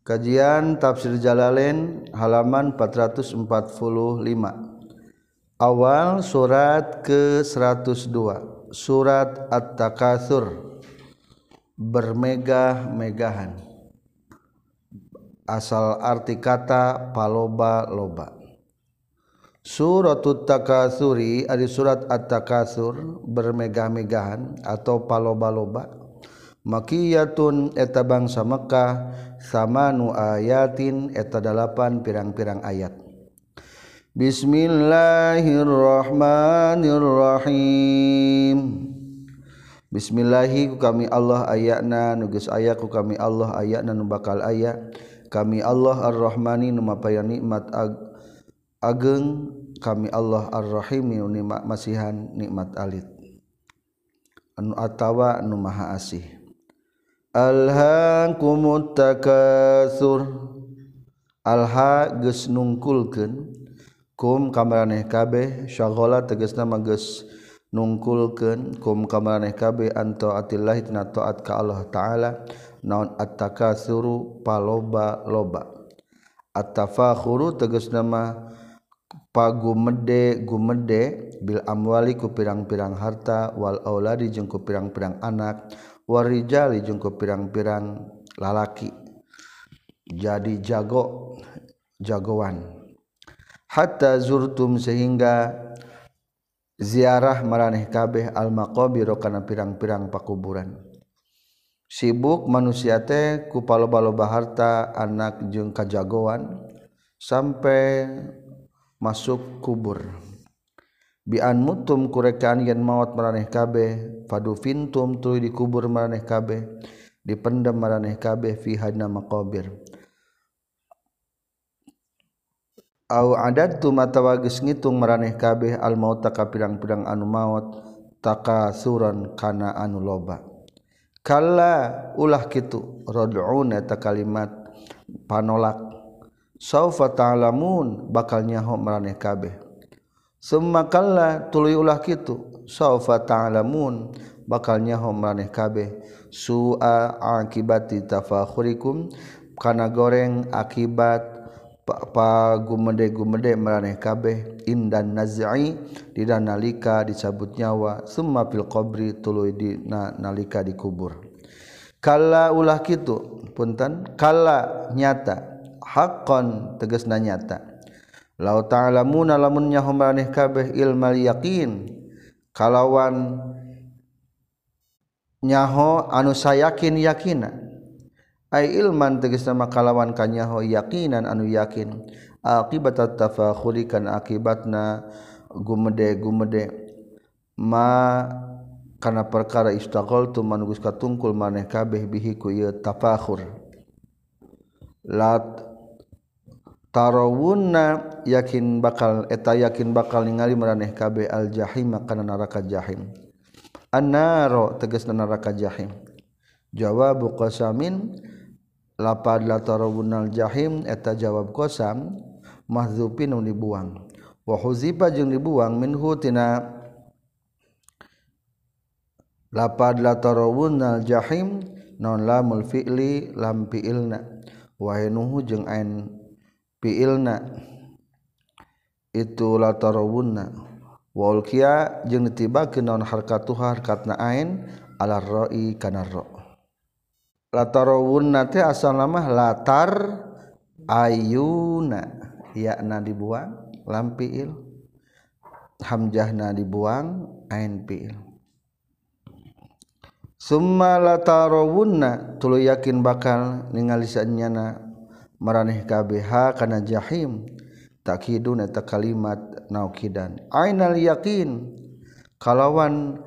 Kajian Tafsir Jalalain halaman 445. Awal surat ke-102. Surat At-Takatsur. Bermegah-megahan. Asal arti kata paloba-loba. Suratut Takatsuri ada surat At-Takatsur bermegah-megahan atau paloba-loba. Makiyatun eta bangsa Mekkah sama nu ayatin eta dalapan pirang-pirang ayat. Bismillahirrahmanirrahim. Bismillahi kami Allah ayatna nuges ayaku kami Allah ayatna nu bakal ayat kami Allah ar-Rahmani nu mapaya nikmat ag ageng. Kami Allah ar-Rahimi nu nikmat masihan nikmat alit. Anu atawa nu maha asih. alhaakumut alha geus nungkulkeun kum kamaraneh kabeh. Syaghala tegasna mah geus nungkulkeun kum kamaraneh kabeh. Anto atillah tina taat ka Allah taala. Naon at-takasuru paloba-loba. Attafakhuru tegasna mah pagumede gumede. Bil amwali ku pirang-pirang harta. Wal auladi jeung ku pirang-pirang anak. warijali jeung pirang-pirang lalaki. Jadi jago jagoan. Hatta zurtum sehingga ziarah maraneh kabeh al-maqabir kana pirang-pirang pakuburan. Sibuk manusia teh ku paloba-loba harta anak jeung kajagoan sampai masuk kubur. bian mutum kurekaan yen maut maraneh kabeh fadu fintum tuluy dikubur maraneh kabeh dipendam maraneh kabeh fi hadna maqabir. Au adattu matawa geus ngitung maraneh kabeh al maut ka pirang-pirang anu maut takasuran kana anu loba. Kala ulah kitu rad'un eta kalimat panolak. Saufa ta'lamun bakal nyaho maraneh kabeh. summa kalla tuluy ulah kitu. Saufa ta'lamun bakalnya homraneh kabeh. Su'a akibati tafakhurikum kana goreng akibat pa gumede gumede maraneh kabeh. Indan nazai di nalika dicabut nyawa. Summa fil qabri tuluy di nalika dikubur. Kala ulah kitu punten. Kala nyata. Hakon tegasna nyata. la lamun lamunnya maneh kabeh ilmal yakin kalawan nyaho anu sayakin yakin yakina. Ay ilman tegas nama kalawan kanyaho yakinan anu yakin. Akibat tafakhulikan akibatna gumede gumede. Ma kana perkara istaqaltu tu manugus katungkul maneh kabeh bihi ku ieu tafakhur. Lat tarawunna yakin bakal eta yakin bakal ningali maraneh kabeh al jahim kana neraka jahim. Annaro tegas neraka jahim. Jawabu qasamin lapad la tarawunal jahim eta jawab qasam mahzupin dibuang. Wa huzifa jeung dibuang minhu tina lapad la tarawunal jahim non lamul fi'li lam fi'ilna. Wa hinuhu jeung ain fiilna itu latarawunna wal kia jeung ditibakeun naon harkatuha harkatna ain ala ra'i kana ra. Latarawunna teh asal nama latar ayuna. Yakna dibuang lam fiil hamjahna dibuang ain fiil summa latarawunna tuluy yakin bakal ningali sanyana meraneh KBH karena jahim. Takidun eta kalimat naukidan. Ainal yakin. Kalawan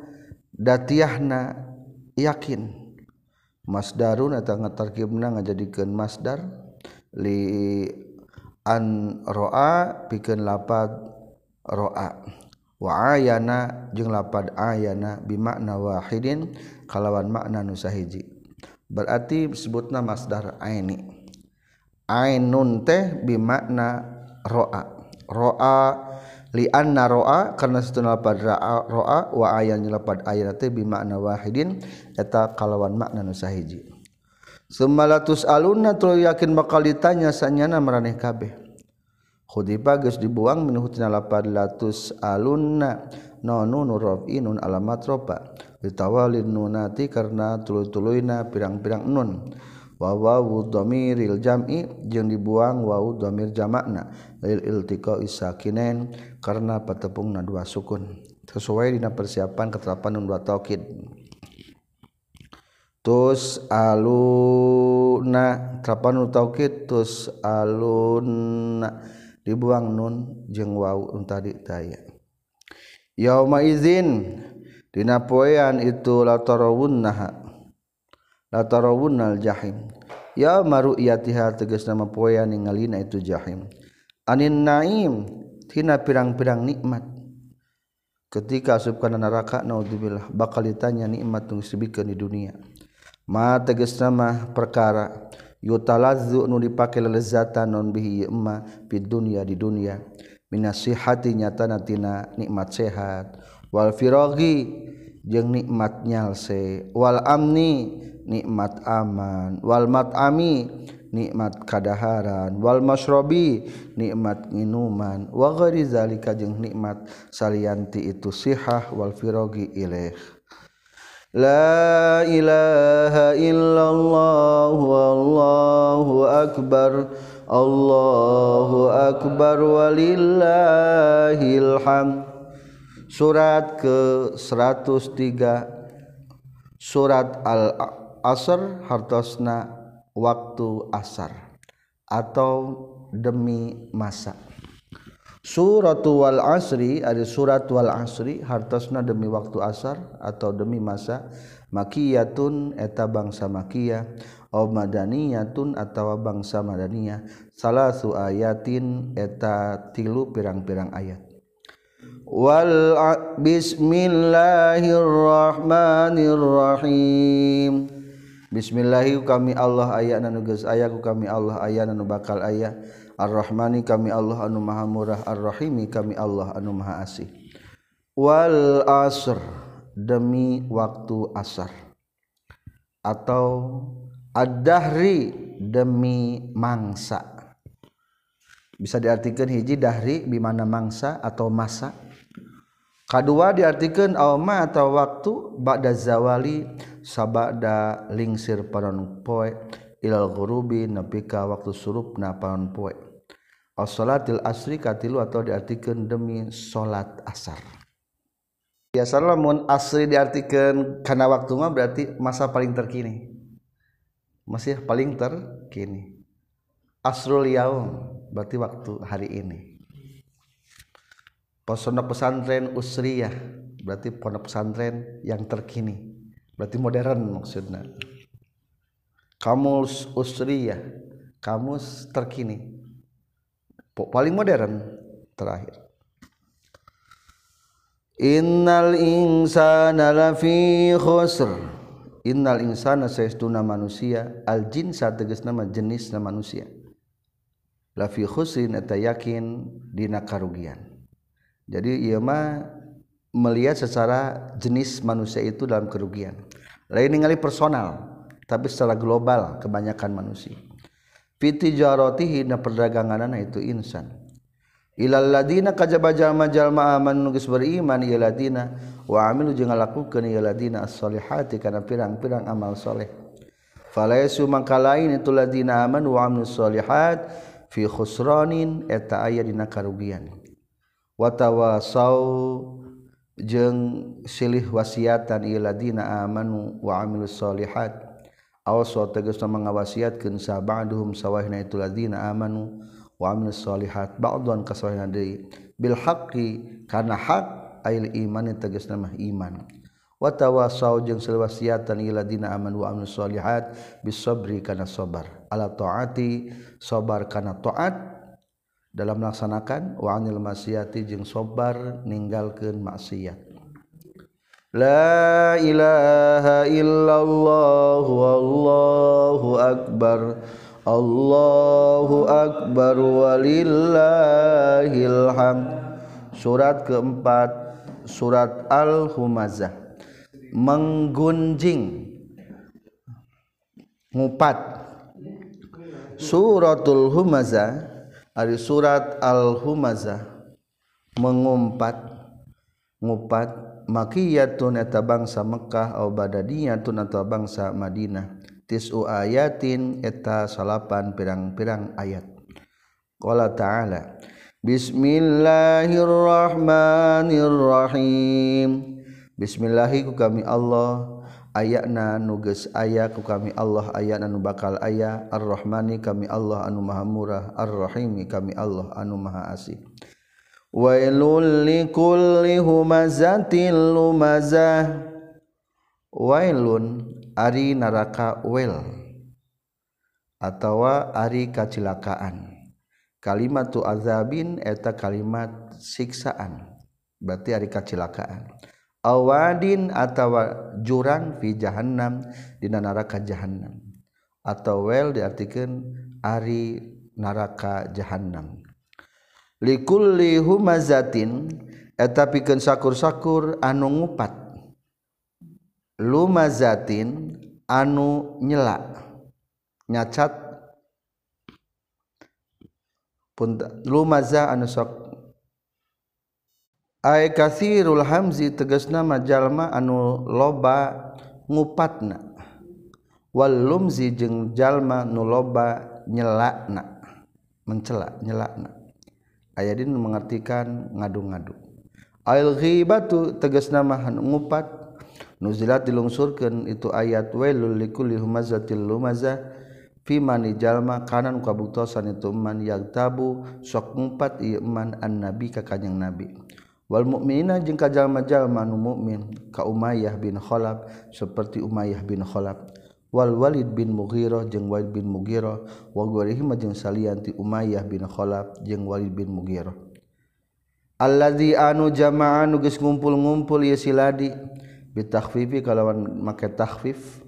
datiahna yakin. Masdarun eta ngatarkibna ngajadikeun masdar. Li an roa pikeun lapad roa. Wa ayana jeung lapad ayana bimakna wahidin. Kalawan makna nu sahiji. Berarti disebutna masdar aini. ainun teh bimakna roa. Roa li anna roa karena setuna lapad roa wa ayan lapad ayat teh bimakna wahidin eta kalawan makna nu sahiji. Semalatus alunna tul yakin bakal ditanya sanyana maraneh kabeh. Khudiba geus dibuang min hutina lapad latus alunna nonu nurofi nun alamat ropa. Ditawalin nunati karena tulu-tuluina pirang-pirang nun. Wa wawu dhamiril jam'i jeung dibuang wawu dhamir jamakna lil iltiqa isakinen karena patepungna dua sukun. Sesuai dina persiapan keterapan nun dua taukid. tus aluna trapan taukid tus aluna dibuang Nun jeng Wow tadi tay Yama izin dinapoan itu lawun lawunjahim ya maru iatiha teges nama poyanlina itu jahim. Anin naim Tina pirang-pirang nikmat. Ketika subkan neraka naudzubillah bakal ditanya nikmat tunggu sibikan di dunia. Ma teges nama perkara yutalazu nu dipake lezatan non bihi emma fid dunya di dunia. Minasihati nyata natina nikmat sehat. Wal firaghi jeung nikmat nyalse wal amni nikmat aman. Wal mat'ami nikmat kadaharan. Wal masrobi nikmat minuman. Wa ghairi zalika jeung nikmat salianti itu sihah. Wal firaghi ilaih. La ilaha illallah wallahu akbar. Allahu akbar walillahil hamd. Surat ke 103 Surat Al-Asr hartosna waktu asar atau demi masa. Suratwal asri ada suratwal asri hartasna demi waktu asar atau demi masa. Makiyatun eta bangsa makiyah. Au madaniyatun atau bangsa madaniyah. Salasu ayatin eta tilu pirang-pirang ayat. Wal bismillahirrahmanirrahim Bismillahi kami Allah aya nanu geus aya ku kami Allah aya nanu bakal aya Ar-Rahmani kami Allah anu Maha Murah. Ar-Rahimi kami Allah anu Maha Asih. Wal asr demi waktu asar. Atau ad-dahri demi mangsa. Bisa diartikan hiji dahri bimana mangsa atau masa. Kedua diartikan alma atau waktu ba'da zawali sabada lingsir paron poe ilal ghurubi nepika waktu surup na paron poe. Salatil asri katilu atau diartikan demi salat asar. Biasa lamun asri diartikan karena waktu mah berarti masa paling terkini. Masih paling terkini. Asrul yaum berarti waktu hari ini pondok pesantren usriyah. Berarti pondok pesantren yang terkini. Berarti modern maksudnya. Kamus usriyah. Kamus terkini. Paling modern terakhir. Innal insana lafi khusr. Innal insana saestuna manusia. Al jinsa tegas nama jenis nama manusia. Lafi khusrin eta yakin dina karugian jadi ia mah melihat secara jenis manusia itu dalam kerugian. Lain ningali personal tapi secara global kebanyakan manusia. Fiti jarotihi na perdaganganan itu insan. Ilal ladina kajaba jalma jalma aman nugis beriman ia ladina wa amilu jeung ngalakukeun ieu ladina as-solihati kana pirang-pirang amal soleh. Falaysu mangka lain itu ladina aman wa amilus solihat fi khusranin eta aya dina karugian. watawa jeung silih wasiatan iladina amanu wa amilus solihat awas wa tegas mengawasiatkeun sabaduhum sawahina itu ladina amanu wa amilus solihat ba'dhan kasawahina deui. Bil haqqi kana hak ail iman tegas nama iman. Wa tawasaw jeung silih wasiatan iladina amanu wa amilus solihat bis sabri kana sabar. Ala taati sabar kana taat dalam melaksanakan wail maksiati jeung sobar meninggalkan maksiat. La ilaha illallah wallahu akbar. Allahu akbar walillahil hamd. Surat keempat surat Al-Humazah. Menggunjing. Ngupat. Suratul humaza ari surat al humaza mengumpat ngupat makiyatun eta bangsa Mekkah au badadiyatun atau bangsa Madinah. Tisu ayatin eta salapan pirang-pirang ayat. Qala ta'ala Bismillahirrahmanirrahim. Bismillahiku kami Allah ayana nuges aya ku kami Allah ayana nu bakal aya. Ar-rahmani kami Allah anu maha murah. Ar-rahimi kami Allah anu maha asih. Wailul likulli humazatil lumazah. Wailun ari naraka wel atawa ari kacilakaan kalimatu azabin eta kalimat siksaan berarti ari kacilakaan awadin atawa jurang fi jahannam dina neraka jahannam. Atau wel diartikan ari neraka jahannam. Likulli humazatin eta pikeun sakur-sakur anu ngupat. Lumazatin anu nyela nyacat. Pun lumaza anu sok Ae kasirul hamzi tegasna majalma anu loba ngupatna. Wal lumzi jeung jalma nu loba nyelakna mencela nyelakna. Aya dina mengartikan ngadu-ngadu. Al ghibatu tegasna mah ngupat nuzilat dilungsurkeun itu ayat wailul likulli humazatil lumazah fi mani jalma kanan kabuktosan itu man yagtabu sok ngumpat ieu man annabi ka kanjing nabi. wal mukminina jeung kajallma-jalma nu mukmin ka Umayyah bin Khalaf seperti Umayyah bin Khalaf. Wal Walid bin Mughirah jeung Walid bin Mughirah. Wa ghairihim jeung salian ti Umayyah bin Khalaf jeung Walid bin Mughirah. Alladzi anu jama'an nu geus ngumpul-ngumpul ieu siladi bitakhfifi kalawan make takhfif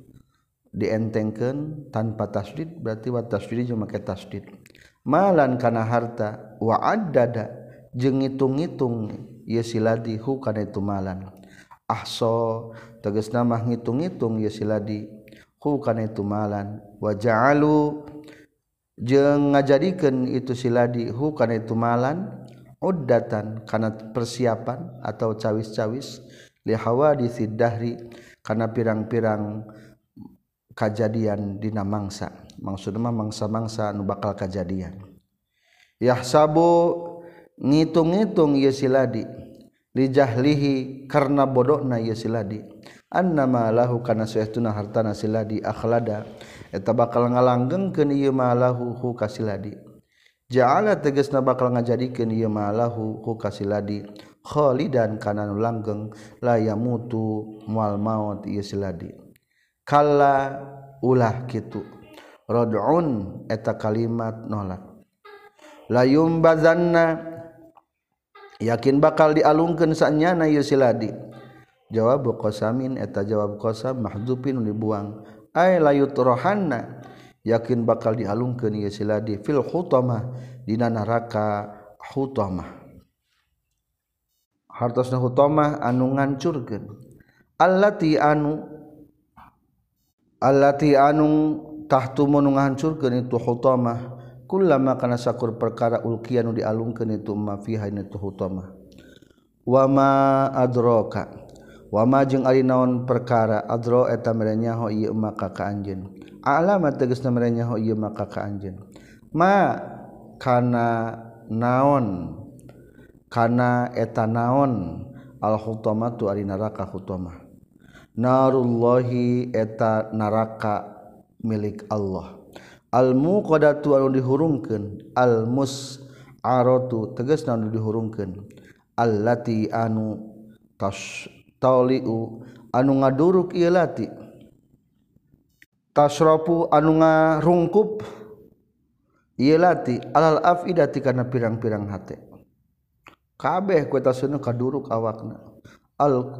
dientengkeun tanpa tasdid berarti wa tasdid jeung make tasdid. Malan kana harta wa addada jeung ngitung-ngitung. ye siladi hu kana itu malan ahso tegasna mah ngitung-ngitung ye siladi hu kana itu malan wa ja'alu jeung ngajadikeun itu siladi hu kana itu malan uddatan kana persiapan atau cawis-cawis li hawaditsid dahri kana pirang-pirang kejadian dina mangsa. Maksudna mangsa-mangsa nu bakal kejadian yahsabu ngitung-ngitung siladi dijahlihi karena bodohna siladi annamalahu kana suyahtuna hartana siladi akhlada. Eta bakal ngalanggengkeun ieu malahu hu kasiladi ja'ala tegasna bakal ngajadikeun ieu malahu hu kasiladi khalidan kana nu langgeng la yamutu moal maut ieu siladi kala ulah kitu. Rad'un eta kalimat nolak layum bazanna yakin bakal dialungkan sanyana Yusiladi jawab qasamin eta jawab qasam mahdzubin dibuang ay layut rohanna yakin bakal dialungkan Yusiladi fil khutamah dina neraka hutamah hartosna hutamah anu ngancurkeun. Allati anu allati anu tahtu mun itu hutamah kun lama kana sakur perkara ulkianu dialungkeun itu ma fiha itu hutama wama adroka. Wama jeung ari naon perkara adro eta mere nyaho ieu maka ka anjeun. Alama tegasna mere nyaho ieu maka ka anjeun. Ma kana naon kana eta naon al hutamatu ari neraka hutamah narullahi eta neraka milik Allah. almu qadatu anu dihurungkeun. Almus aratu tegasna anu dihurungkeun. Allati anu tas tauliu anu ngaduruk ieu lati. Tasrafu anu ngarungkup ieu lati. Alal afidati kana pirang-pirang hate. Kabeh ku tasunu kaduruk awakna. Al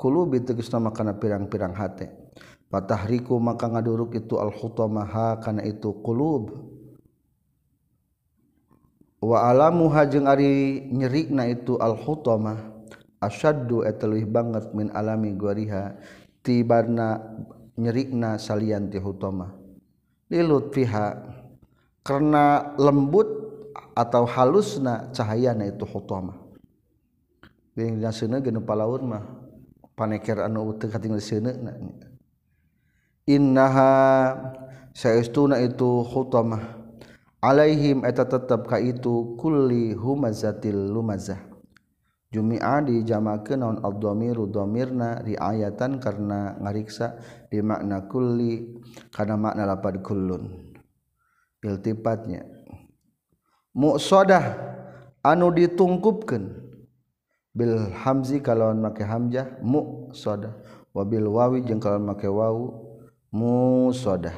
qulubi tegasna kana pirang-pirang hate. patahriku maka ngaduruk itu al-khutamah kana itu qulub. Wa alamu hajeng ari nyerikna itu al-khutamah asyaddu etelih banget min alami guariha tibarna nyerikna salian ti hutamah lilut fiha karena lembut atau halusna cahayana itu khutamah Bing dina seuneu geuna palaun mah paneker anu teu katinggal seuneuna innaha saestuna itu khutamah alaihim eta tetep ka itu kulli humazatil lumazah Jumi'a dijamakeun naon ad-dhamiru dhamirna riayatan karena ngariksa di makna kulli karena makna lapad kullun. Iltifatnya muqsadah anu ditungkupkeun. Bil hamzi kalau make hamzah muqsadah wabil wawi jeung kalau make wawu musodah.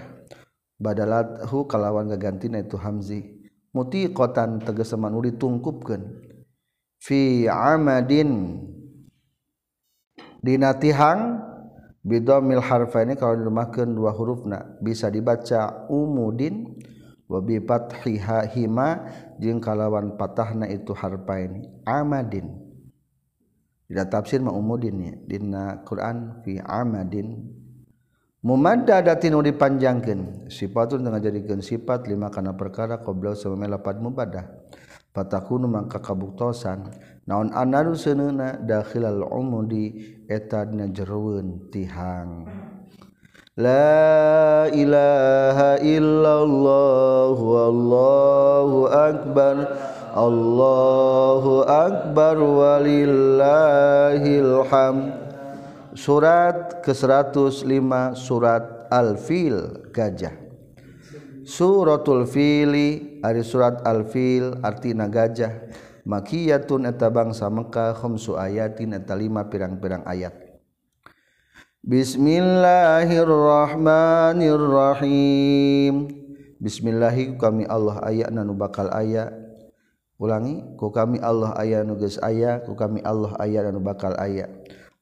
Badalathu kalawan gagantina itu hamzi. Muti kotan tegeseman uli tungkupkan fi amadin. Dina tihang bidomil harfaini kalau dirumahkan dua hurufna bisa dibaca umudin wabi fathiha hima jeung kalawan patahna itu harfain amadin. Tidak tafsir ma umudin ya. Dina Quran fi amadin. mumadadatin nu dipanjangkeun. Sifatun tengah jadikeun sifat lima kana perkara qabla samame lapan mubadah. Fatakunu mangka kabuktosan. Naon anaru seuneuna dakhilal umudi eta dina jeroeun tihang. La ilaha illallah wallahu akbar. Allahu akbar walillahil hamd. Surat ke-105 surat al-fil gajah. Suratul fili ari surat al-fil artina gajah. Makiyatun eta bangsa Mekah khamsu ayatin eta lima pirang-pirang ayat. Bismillahirrahmanirrahim. Bismillahi kami Allah ayat nanu bakal ayat ulangi ku kami Allah ayat nu geus aya ku kami Allah ayat nanu bakal ayat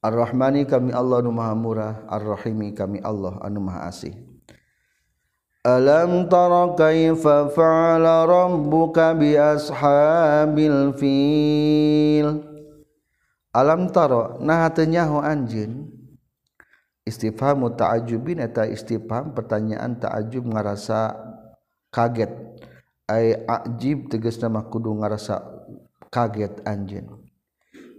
Ar-Rahmani kami Allah anu maha murah Ar-Rahimi kami Allah anu maha asih. Alam tara kaifa fa'ala rabbuka bi ashabil fil? Alam tara nah teu nyaho anjeun. Istifham ta'ajjubin eta istifham pertanyaan ta'ajjub ngarasa kaget. Ai ajib tegasna mah kudu ngarasa kaget anjeun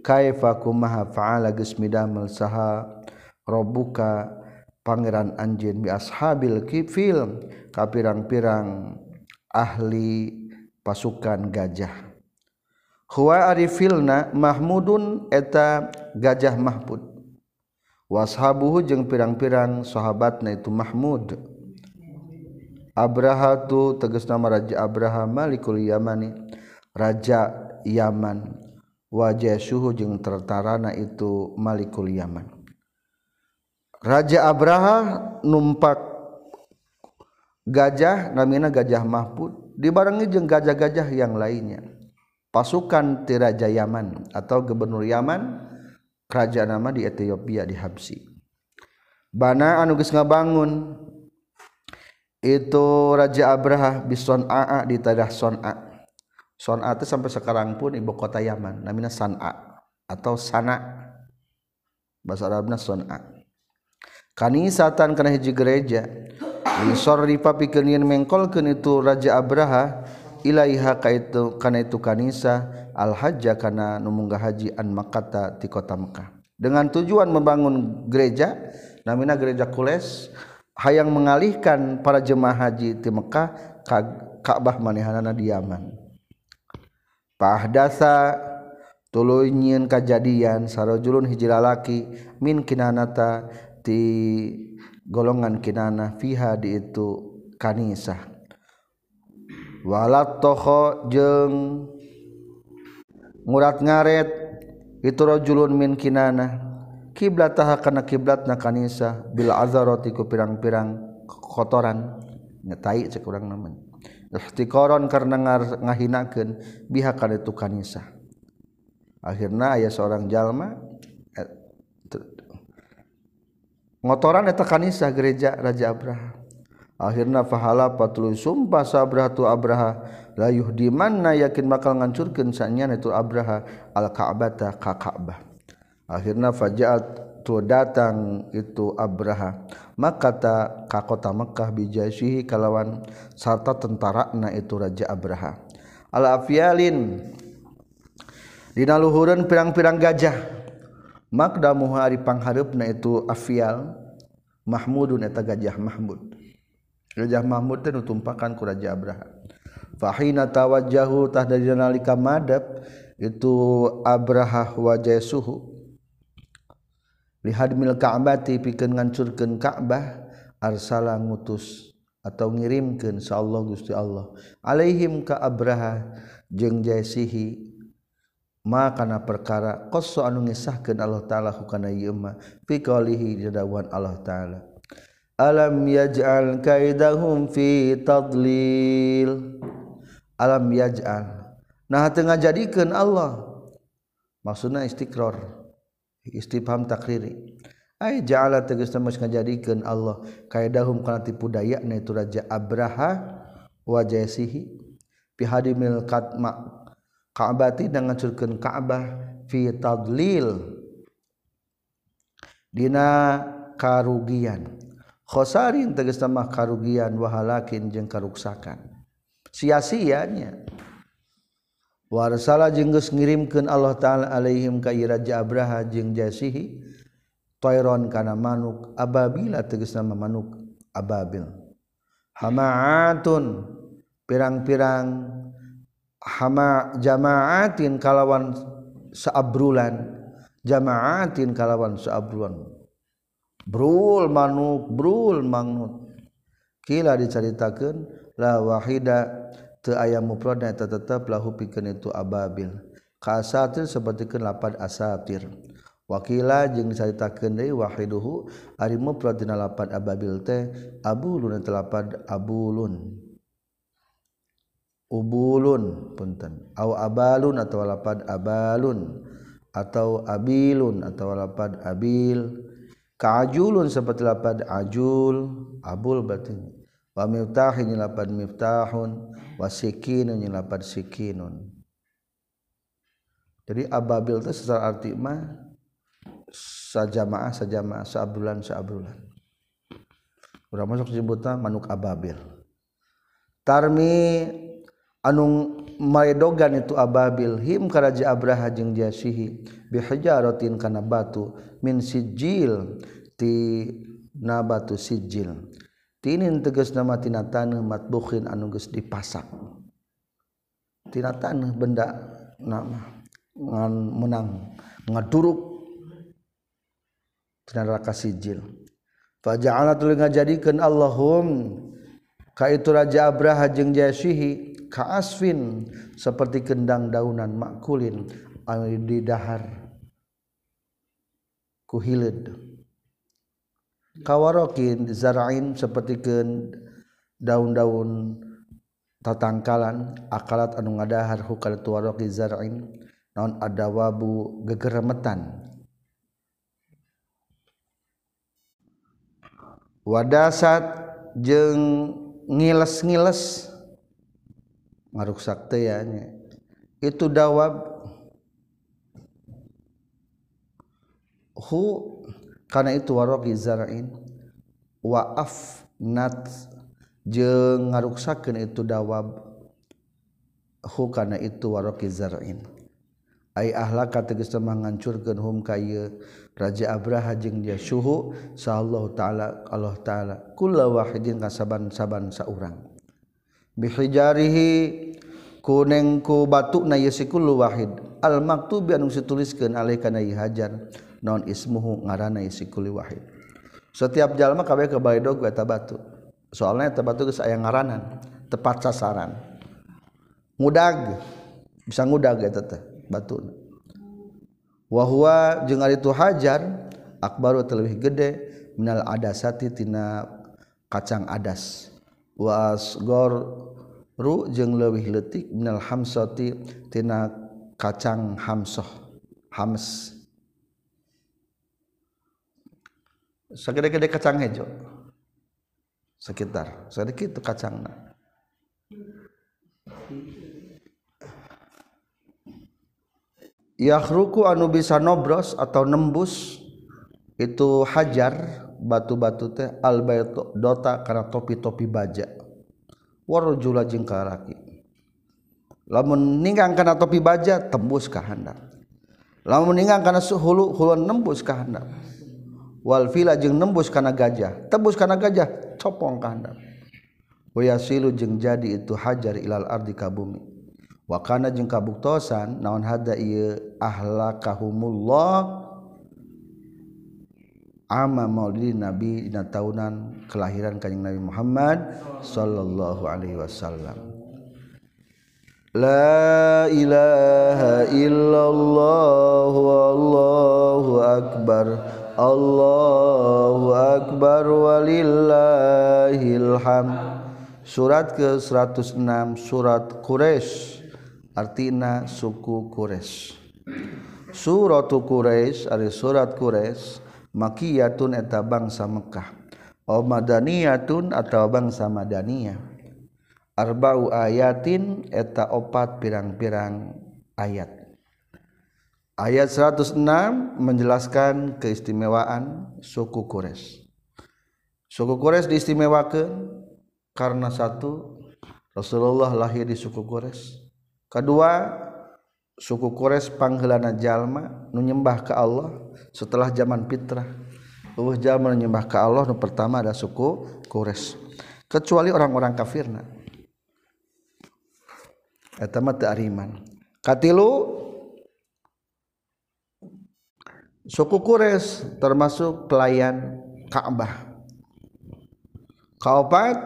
kaifa kumaha fa'ala geus midamel saha? Rabbuka pangeran anjeun bi ashabil kifil ka pirang-pirang ahli pasukan gajah. Huwa arifilna mahmudun eta gajah mahmud washabuhu jeung pirang-pirang sahabatna itu mahmud. Abraha tu tegas nama Raja Abraham Malikul Yamani Raja Yaman. wajah suhu jeung tertarana itu Malikul Yaman. Raja Abraha numpak gajah namina gajah Mahpud dibarengi jeung gajah-gajah yang lainnya. Pasukan ti Raja Yaman atau gubernur Yaman kerajaan nama di Ethiopia di Habsi Bana anu geus ngabangun itu Raja Abraha bison aa di Tadah Son'a Son'a itu sampai sekarang pun ibu kota Yaman namanya San'a atau Sana bahasa Arabnya Son'a kanisatan kana hiji gereja. Lisor papi yen mengkolkeun itu Raja Abraha ilaiha ka itu itu kanisa al hajja kana nu munggah haji an Makkah ti kota Mekah. Dengan tujuan membangun gereja namanya gereja Kules hayang mengalihkan para jemaah haji ti Mekah ka Ka'bah manehanana di Yaman pahdasa tulu nyieun kajadian sarojulun hiji lalaki min kinanata ti golongan kinana fiha di itu kanisah. Walat toho jeng ngurat ngaret itu rojulun min kinana kiblat taha kana kiblat na kanisa bil azaroti ku pirang-pirang kotoran. Ngetai cek orang namanya. ihtikoron karena ngahinakeun biha kana itu kanisa akhirna aya seorang jalma eh, ngotoran eta kanisa gereja Raja Abraha. Akhirna fahala patului sumpah sabrah tu Abraha layuh di mana yakin bakal ngancurkeun sanya itu Abraha al Ka'bata ka Ka'bah. Akhirna fajaat tu datang itu Abraha. Maka kata ka kota Mekkah bijasihi kalawan sarta tentara na itu raja Abraha. Alafyalin. Dina luhureun pirang-pirang gajah. Makda muhari panghareup na itu afial mahmudun eta gajah mahmud. Gajah mahmud teh nutumpakan ku raja Abraha. Fahina tawajjahu tah dari nalika madab itu Abraha wajah suhu lihad mil Ka'bati pikeun ngancurkeun Ka'bah arsala ngutus atau ngirimkeun sa Allah Gusti Allah. Alaihim ka Abraha jeung jaisihi ma kana perkara qassa anu ngisahkeun Allah taala kana ieu mah fi qalihi jadawan Allah taala. Alam yaj'al kaidahum fi tadlil. Alam yaj'al. Nah teu ngajadikeun Allah. Maksudna istiqrar istifham takriri. Ay ja'ala tegasna mas ngajadikeun Allah. Kaidahum kana tipu dayana itu raja Abraha wa jasihi fi hadimil qatma Ka'bati dan ngacurkeun Ka'bah fi tadlil. Dina karugian. Khosarin tegasna mah karugian wahalakin jeung karuksakan. Sia-sianya warsala jenggus ngirimkan Allah ta'ala Alaihim kay Raja Abraha jeung jasihi toiron kana manuk ababila teges nama manuk ababil. Hamaatun pirang-pirang hama jamaatin kalawan saabrulan jamaatin kalawan saabrulan brul manuk brul mangnut kila diceritakan la wahida ayam mufrad eta tetep lahu pikeun itu ababil. Ka asatir sapertikeun lapad asatir. Wakila jeung caritakeun deui wahiduhu ari mufrad dina lapad ababil teh abulun eta lapad abulun. Ubulun punten. Au abalun atau lapad abalun. Atau abilun atau lapad abil. Ka'ajulun seperti lapad ajul. Abul batin wa miftahin nyilapan miftahun wa sikinun nyilapan sikinun. Jadi ababil itu secara arti mah sajamaah sajamaah seabulan seabulan udah masuk sebutan manuk ababil. Tarmi anung maedogan itu ababil him karaja abraha jeung jasihi bihijaratin kana batu min sijil ti nabatu sijil. tinin teges nama tina tanah matbukhin anu geus dipasak. Tina tanah benda nama ngan menang ngaduruk. Tina neraka sijil. Fa ja'ala tul ngajadikeun Allahum ka itu raja Abraha jeung Jasihi ka asfin seperti kendang daunan makulin anu didahar ku hileud. kawarokin zarain seperti ke daun-daun tatangkalan akalat anu ngadahar hukal tuwaroki zarain non adawabu gegeremetan. Wadasat jeng ngiles-ngiles ngaruksak sakteyanya itu dawab hu karena itu warogi zarain waaf nat jeung ngaruksakeun itu dawab hu karena itu warogi zarain ay ahlaka tegas mah ngancurkeun hum kaya raja abraha jeung dia syuhu sallallahu taala Allah taala kullu wahidin kasaban saban saurang. Bihijarihi kuneng ku batuna yasikullu wahid. Al maktubi anu dituliskeun alai kana hajar. non ismuhu ngaranai sikuli wahid. Setiap jalma kawe ke baidog eta batu. Soalnya eta batu geus aya ngaranan tepat sasaran. Ngudag bisa ngudag eta teh batu. Wa huwa jeung ari tu hajar akbaru teuwih gede minal adasati tina kacang adas. Wa asgor ru jeung leuwih leutik minal hamsati tina kacang hamsoh hams. Segede-gede kacang hijau. Sekitar sedikit itu kacangnya yakhruku anu bisa nobros atau nembus itu hajar batu-batu teh alba dota karena topi-topi baja. Warjula jengkaraki lamun ninggang karena topi baja tembus ke handap lamun ninggang karena suhulu huluan nembus handap wal fila jeung nembus karena gajah. Tembus karena gajah copong ke handap. Wayasilu jeung jadi itu hajar ilal ardi ka bumi. Wa kana jeung kabuktosan naon hada ieu ahlakahumullah ama maulidi nabi dina tahunan kelahiran kanjeng Nabi Muhammad sallallahu alaihi wasallam. La ilaha illallah wallahu akbar Allahu akbar walillahilham surat ke-106 surat Quraisy artina suku Quraisy suratu Quraisy ari surat Quraisy makiyatun eta bangsa Mekah. O madaniyatun atau bangsa madaniyah. Arba'u ayatin eta opat pirang-pirang ayat. Ayat 106 menjelaskan keistimewaan suku Quraisy. Suku Quraisy diistimewakan karena satu Rasulullah lahir di suku Quraisy. Kedua suku Quraisy panggelana jalma nu nyembah ke Allah setelah zaman fitrah. Uh menyembah ke Allah nu pertama ada suku Quraisy. Kecuali orang-orang kafirna. Eta mah teu ariman. Katilu suku Quraisy termasuk pelayan Ka'bah kaopat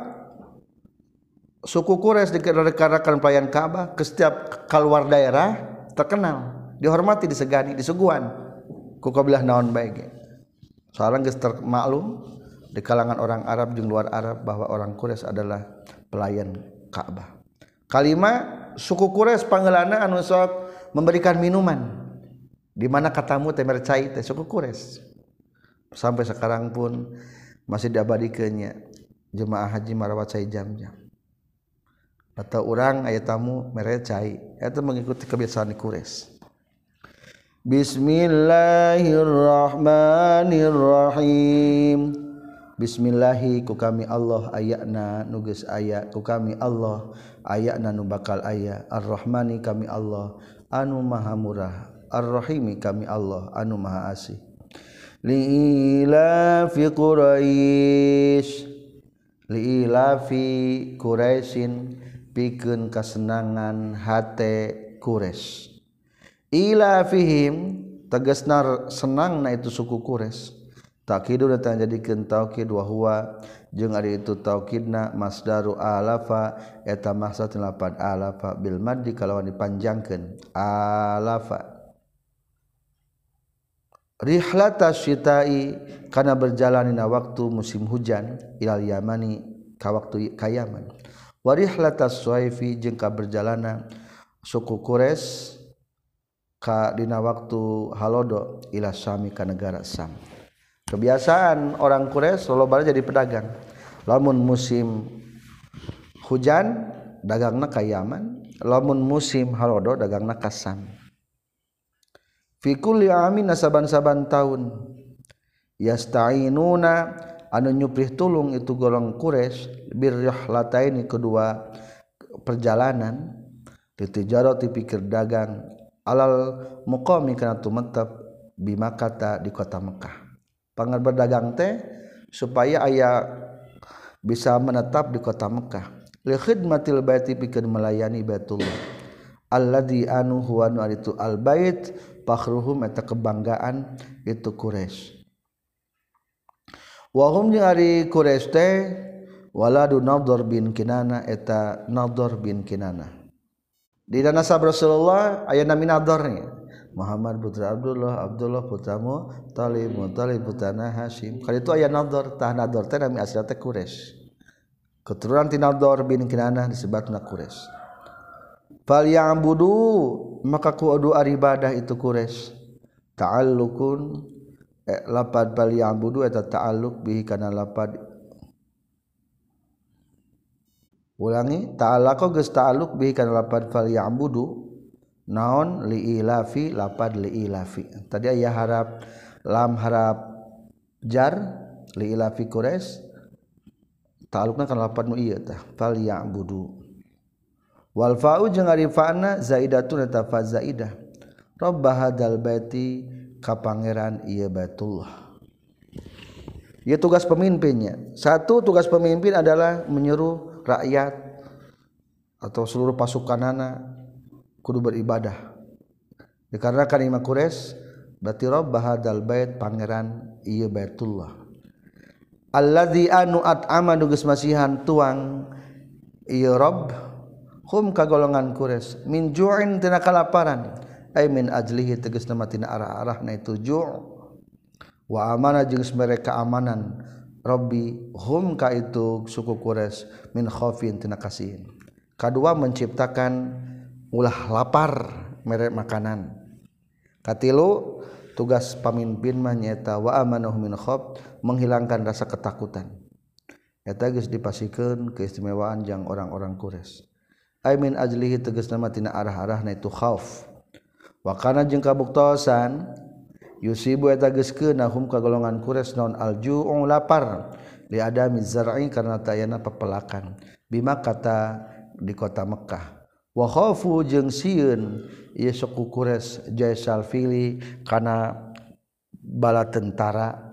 suku Quraisy dikarenakan pelayan Ka'bah ke setiap keluar daerah terkenal dihormati disegani disuguhan ku kabilah naon baik soalnya geus termaklum di kalangan orang Arab jeung luar Arab bahwa orang Quraisy adalah pelayan Ka'bah. Kalima suku Quraisy panggelana anu sok memberikan minuman. di mana katamu temer cai teh suku kures sampai sekarang pun masih diabadikannya jemaah haji marawat cai jam-jam. Atau orang ayat tamu merecai itu mengikuti kebiasaan kures Bismillahirrahmanirrahim. Bismillahi ku kami Allah ayakna nuges aya. Ku kami Allah ayakna nu bakal aya. Ar-Rahmani kami Allah. Anu maha murah. ar-rahimi kami Allah anu maha asih. Liila fi Quraisy liilafi Quraisyin pikeun kasenangan hate Quraisy ila fihim tegasna senangna itu suku Quraisy takidu datang jadi taukid wa huwa jeung ari itu taukidna masdaru alafa eta maksud lapan alafa bil maddi kalawan dipanjangkeun alafa. Rihlata syita'i karena berjalanina waktu musim hujan ilal yamani ka waktu kayaman warihlatasuaifi jengka berjalanan suku Quraisy ka dina waktu halodo ila sami ka negara Sam. Kebiasaan orang Quraisy balik jadi pedagang. Lamun musim hujan dagangna ka Yaman, lamun musim halodo dagangna ka Sam. Fi kulli amin nasaban-saban tahun. Yasta'inuna anu nyuprih tulung itu golong Quraisy birrihlata ini kedua perjalanan titijarot dipikir dagang alal muqami kana tumetep bima kata di kota Mekah. Pangar berdagang teh supaya ayah bisa menetap di kota Mekah. Li khidmatil baiti pikeun melayani Baitullah. Alladzi anu huwa itu al bait pakruhum eta kebanggaan itu Quraisy wahum jeung ari Quraisy teh waladu Nadhr bin Kinana eta Nadhr bin Kinana. Di nasab Rasulullah aya nami Nadhr Muhammad putra Abdullah Abdullah putramu Talib Talib putana Hasyim kali itu aya Nadhr tah Nadhr teh nami asli teh Quraisy keturunan Tinadhr bin Kinana disebutna Quraisy Falyabudu maka kudu ibadah itu Quraisy. Ta'allukun eh, lapad falyabudu eta ta'alluq bihi kana lapad Ulangi ta'allaqa geus ta'alluq bihi kana lapad falyabudu naon li'ilafi lapad li'ilafi. Tadi aya harap lam harap jar li'ilafi Quraisy ta'alluqna kana lapad nu ieu tah falyabudu. Wal fa'u jeung ari fa'na zaidatun eta fa zaidah rabb hadzal baiti ka pangeran ieu baitullah Ya tugas pemimpinnya. Satu tugas pemimpin adalah menyuruh rakyat atau seluruh pasukan anak kudu beribadah. Dikarenakan imam Quraisy berarti Rabb hadzal bait pangeran ieu Baitullah. Alladzi anu at'ama nu masihan tuang ieu Rabb hum ka golongan kures min ju'in tina kalaparan. Ay min ajlihi tegas nama tina arah-arah na itu ju' wa amana jeung mereka amanan. Rabbi hum ka itu suku kures min khofin tina kasihin. Kedua menciptakan ulah lapar merek makanan. Katilu tugas pemimpin mah nyata wa amanuh min khof menghilangkan rasa ketakutan. Eta geus dipasikeun keistimewaan jang orang-orang kures I min ajlihi tegasna nama tina arah-arah na itu khauf. Wakana jeung kabuktosan yusibu eta geus nahum ka golongan kures non alju'u lapar li adami zar'i karena tayana pepelakan bima kata di kota Mekkah. Wa khaufu jeung sieun ieu suku Quraisy jaisal fili kana bala tentara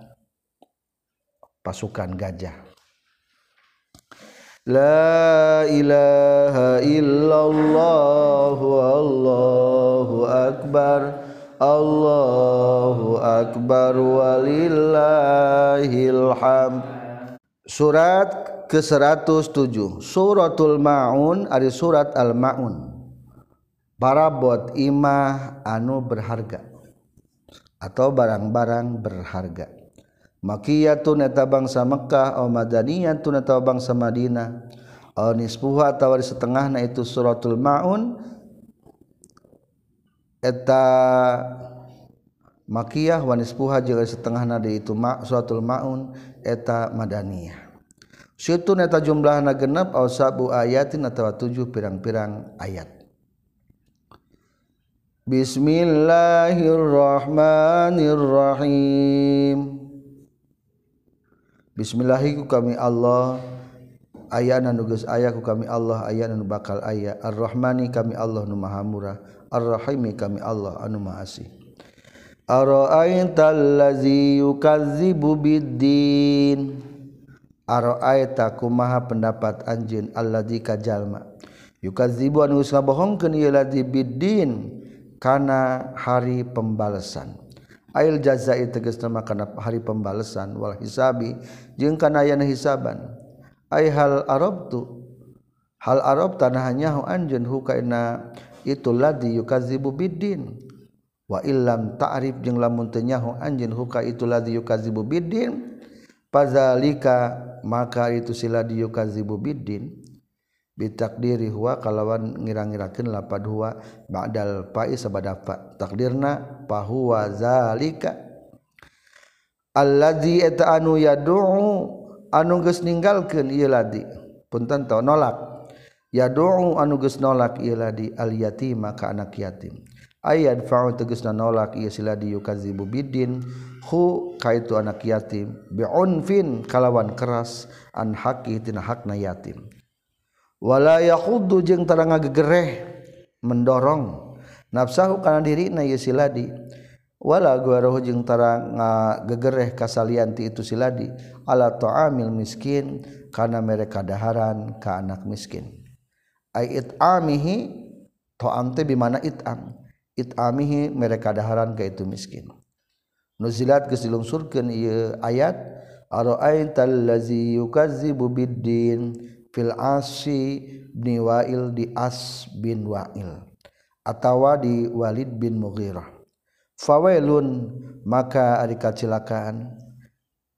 pasukan gajah. La ilaha illallah wallahu akbar. Allahu akbar walillahilham Surat ke-107 Suratul Ma'un ari surat Al-Ma'un. Parabot imah anu berharga atau barang-barang berharga Makiyatun eta bangsa Mekkah au madaniyatun eta bangsa Madinah au nisfuha atau setengahna itu suratul Ma'un eta Makiyah wanispuha juga setengah nadi itu mak suatul maun eta madaniyah. Syutun eta jumlahna genep au sabu ayatin atau tujuh pirang-pirang ayat. Bismillahirrahmanirrahim. Bismillahiku kami Allah. Ayana nugas ayaku kami Allah ayana nu bakal aya Ar-Rahmani kami Allah nu maha murah. Ar-Rahimi kami Allah anu maha asih. Ara'aital ladzi yukadzibu biddin? Ara'aita kumaha pendapat anjeun alladzi kajalma yukadzibu anu geus ngabohongkeun ieu ladzi biddin? Kana hari pembalasan. Ail jazai teges nama kana hari pembalasan wal hisabi jeung kana yana hisaban. Ai hal arabtu hal arab tanahnya hu anjeun hu kaina itu ladzi yukadzibu biddin. Wa illam ta'rif jeung lamun teu nyaho anjeun hu ka itu ladzi yukadzibu biddin. Fazalika maka itu si ladzi yukadzibu biddin. bitakdiri huwa kalawan ngira-ngirakeun lapad huwa ba'dal fa'i sabada fa. Takdirna fa huwa zalika. Allazi eta anu yad'u anu geus ninggalkeun ieu ladi. Punten tau nolak. Yad'u anu geus nolak ieu ladi al yatima ka anak yatim. Ayat fa'u tegasna nolak ieu si ladi yukazibu bidin. Hu kaitu anak yatim. Bi'unfin kalawan keras an haqi tina hakna yatim. wala yakhuddu jeung tara ngagegereh mendorong. Nafsahu kana diri na ye siladi. Wala guarohu jeung tara ngagegereh kasalian ti itu siladi. Ala ta'amil miskin kana mereka daharan ka anak miskin. Ai it'amihi ta'am teh bimana it'am? It'amihi mereka daharan ka itu miskin. Nuzilat geus dilungsurkeun ieu ayat ara'aital ladzi yukazzibu biddin? fil asi bin wa'il di as bin wa'il atawa di walid bin mughirah. Fawailun maka ari kacilakaan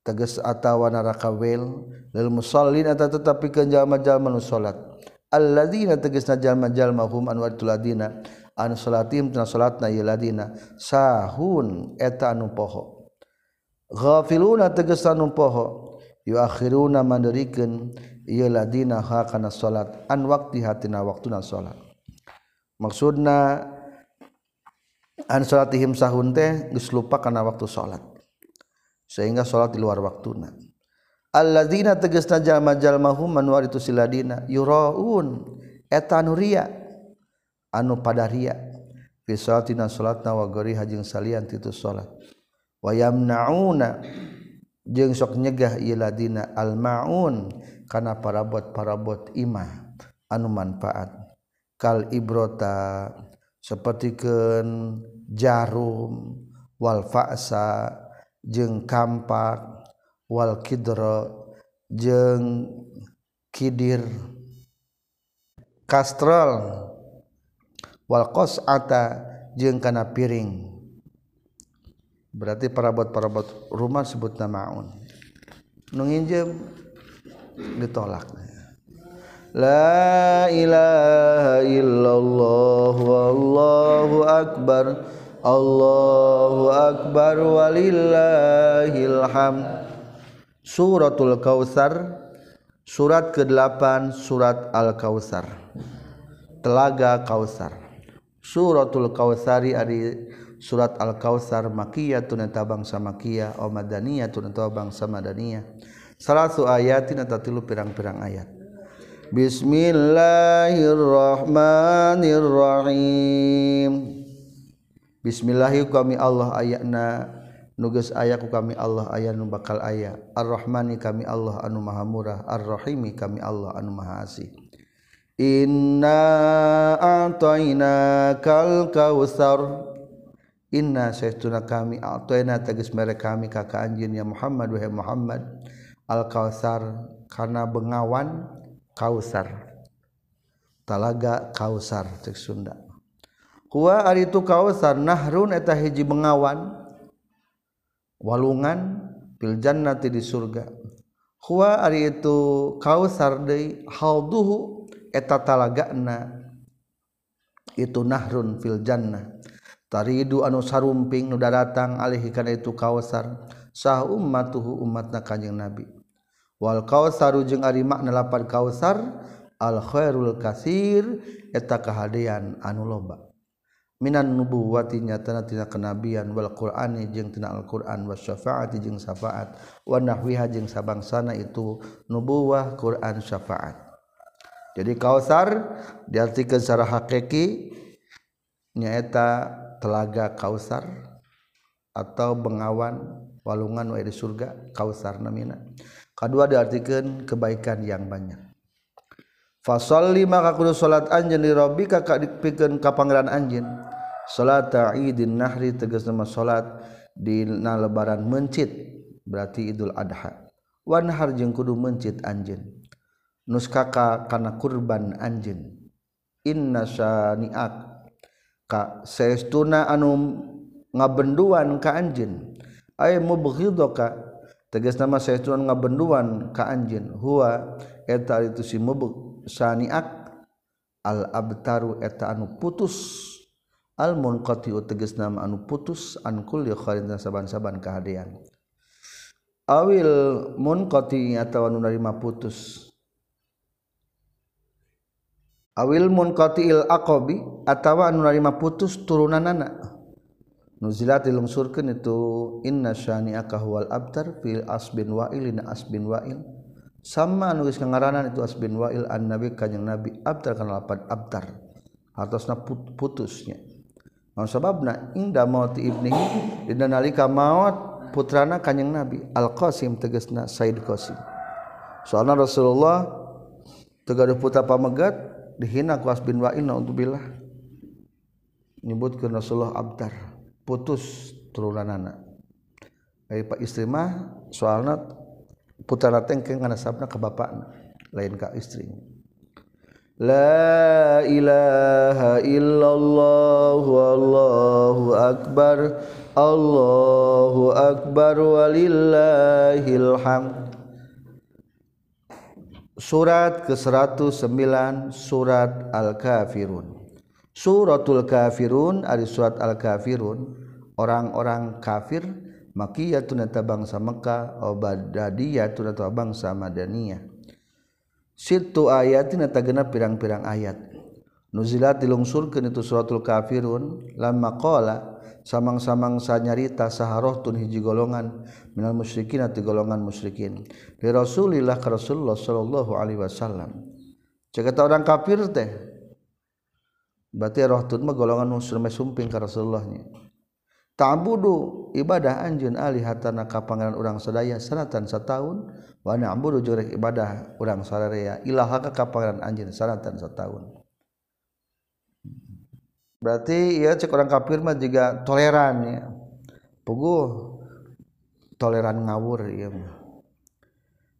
tegas atawa neraka wail lil musallin eta tetapi ke jalma-jalma nu salat. Alladzina tegasna jalma-jalma hum anu ladina anu salatim tina salatna ieu ladina sahun eta anu poho. Ghafiluna tegas anu poho yuakhiruna manderikeun ieu ladina ha kana salat an waqti hatina waktuna salat maksudna an salatihim sahun teh geus lupa kana waktu salat sehingga salat di luar waktuna. Alladzina tegasna jalma-jalma hum man itu siladina yuraun eta anu ria anu pada ria. Fi salatina salatna wa gori hajing salian titus salat wa yamnauna jeung sok nyegah iladina almaun kana parabot-parabot imah anu manfaat. Kal ibrota sepertikeun jarum wal fa'sa jeung kampak wal kidra jeung kidir kastrol wal qas'ata jeung kana piring. Berarti parabot-parabot rumah sebut namaun nu nginjem ditolak. La ilaha illallah wallahu akbar. Allahu akbar walillahil hamd. Suratul Kautsar surat ke-8 surat Al-Kautsar. Telaga Kautsar. Suratul Kautsari ari surat Al-Kautsar makiyatun eta bangsa makiyah o madaniyatun eta bangsa madaniyah. Salatu ayatin eta tilu pirang-pirang ayat. Bismillahirrahmanirrahim. Bismillahi kami Allah ayatna. Nugas ayatku kami Allah ayat nu bakal ayat. Ar-Rahmani kami Allah anu maha murah. Ar-Rahimi kami Allah anu maha asih. Inna a'tayna kal kautsar Inna saestuna kami a'tayna tagis mereka kami kakak anjeun ya Muhammad wahai Muhammad. Al kautsar karena bengawan Kausar talaga Kausar cek Sunda. Kuwa ari itu Kausar nahrun eta hiji bengawan walungan fil jannati di surga. Kuwa ari itu Kausar deui halduhu eta talagana itu nahrun fil taridu anu sarumping nu datang alih kana itu kaosar sah ummatuhu umatna kanjing nabi. Wal kausaru jeung ari makna lapan kaosar al khairul kasir eta kahadean anu loba. Minan nubuwati nyatana tina kenabian wal qur'ani jeung tina al-qur'an was syafaati jeung syafaat wa nahwiha jeung sabangsana itu nubuwah qur'an syafaat. Jadi kausar diartikeun secara hakiki nyaeta telaga Kausar atau Bengawan walungan wa di surga Kausar namina kedua diartikan kebaikan yang banyak. Fasolli maka kudu salat anjeun li rabbika ka dipikeun ka pangeran anjeun. Salat idin nahri tegas nama salat di lebaran mencit berarti idul adha. Wanhar jeung kudu mencit anjeun. Nuskaka kana kurban anjeun. Inna syani'ak ka saestuna anu ngabenduan ka anjeun. Ay mubghidaka tegas nama saestuna ngabenduan ka anjeun. Huwa eta itu si mubg saniak. Al abtaru eta anu putus. Al munqati tegas nama anu putus. An kulli kharidna saban-saban kahadean. Awil munqati atawa anu narima putus. awil munqatiil aqabi atawa anu narima putus turunanana. Nuzilat dilungsurkeun itu inna syani'aka huwal abtar fil asbin wa'ilin asbin wa'il. Sama anu geus ngaranan itu asbin wa'il an nabi kanjing nabi abtar kana lapan abtar. Hartosna putusnya. Mau sababna inda mauti ibnihi dina nalika maut putrana kanjing Nabi. Al Qasim tegasna Said Qasim. Soalna Rasulullah tegaduh putra pamegat dihina ku asbin wa'il naudzubillah. Nyebutkeun rasulullah abtar putus turunan anak. Dari pak istri mah soalnya putara tengkeng karena sabna ke bapak lain ke istrinya La ilaha illallah wallahu akbar. Allahu akbar walillahil hamd Surat ke-109 Surat Al-Kafirun. Suratul kafirun ari surat al-kafirun. Orang-orang kafir makiyatun eta bangsa Mekah obadadiyatun eta bangsa Madaniyah. Situ ayatin eta genep pirang-pirang ayat. Nuzilat dilungsurkeun itu suratul kafirun. Lama qala samang-samangsa nyarita saharoh tun hiji golongan minal musyrikin atau golongan musyrikin. Li rasulillah ka rasulullah sallallahu alaihi wasallam. Cek orang kafir teh berarti roh tun mah golongan muslim sumping ka rasulullahnya. Ta'budu ibadah anjeun alihatana ka pangeran urang sadaya sanatan sataun wa na'budu jurek ibadah urang sararea ilaha ka pangeran anjeun sanatan sataun. Berarti ya cek orang kafir mah juga toleran ya. Puguh. Toleran ngawur ya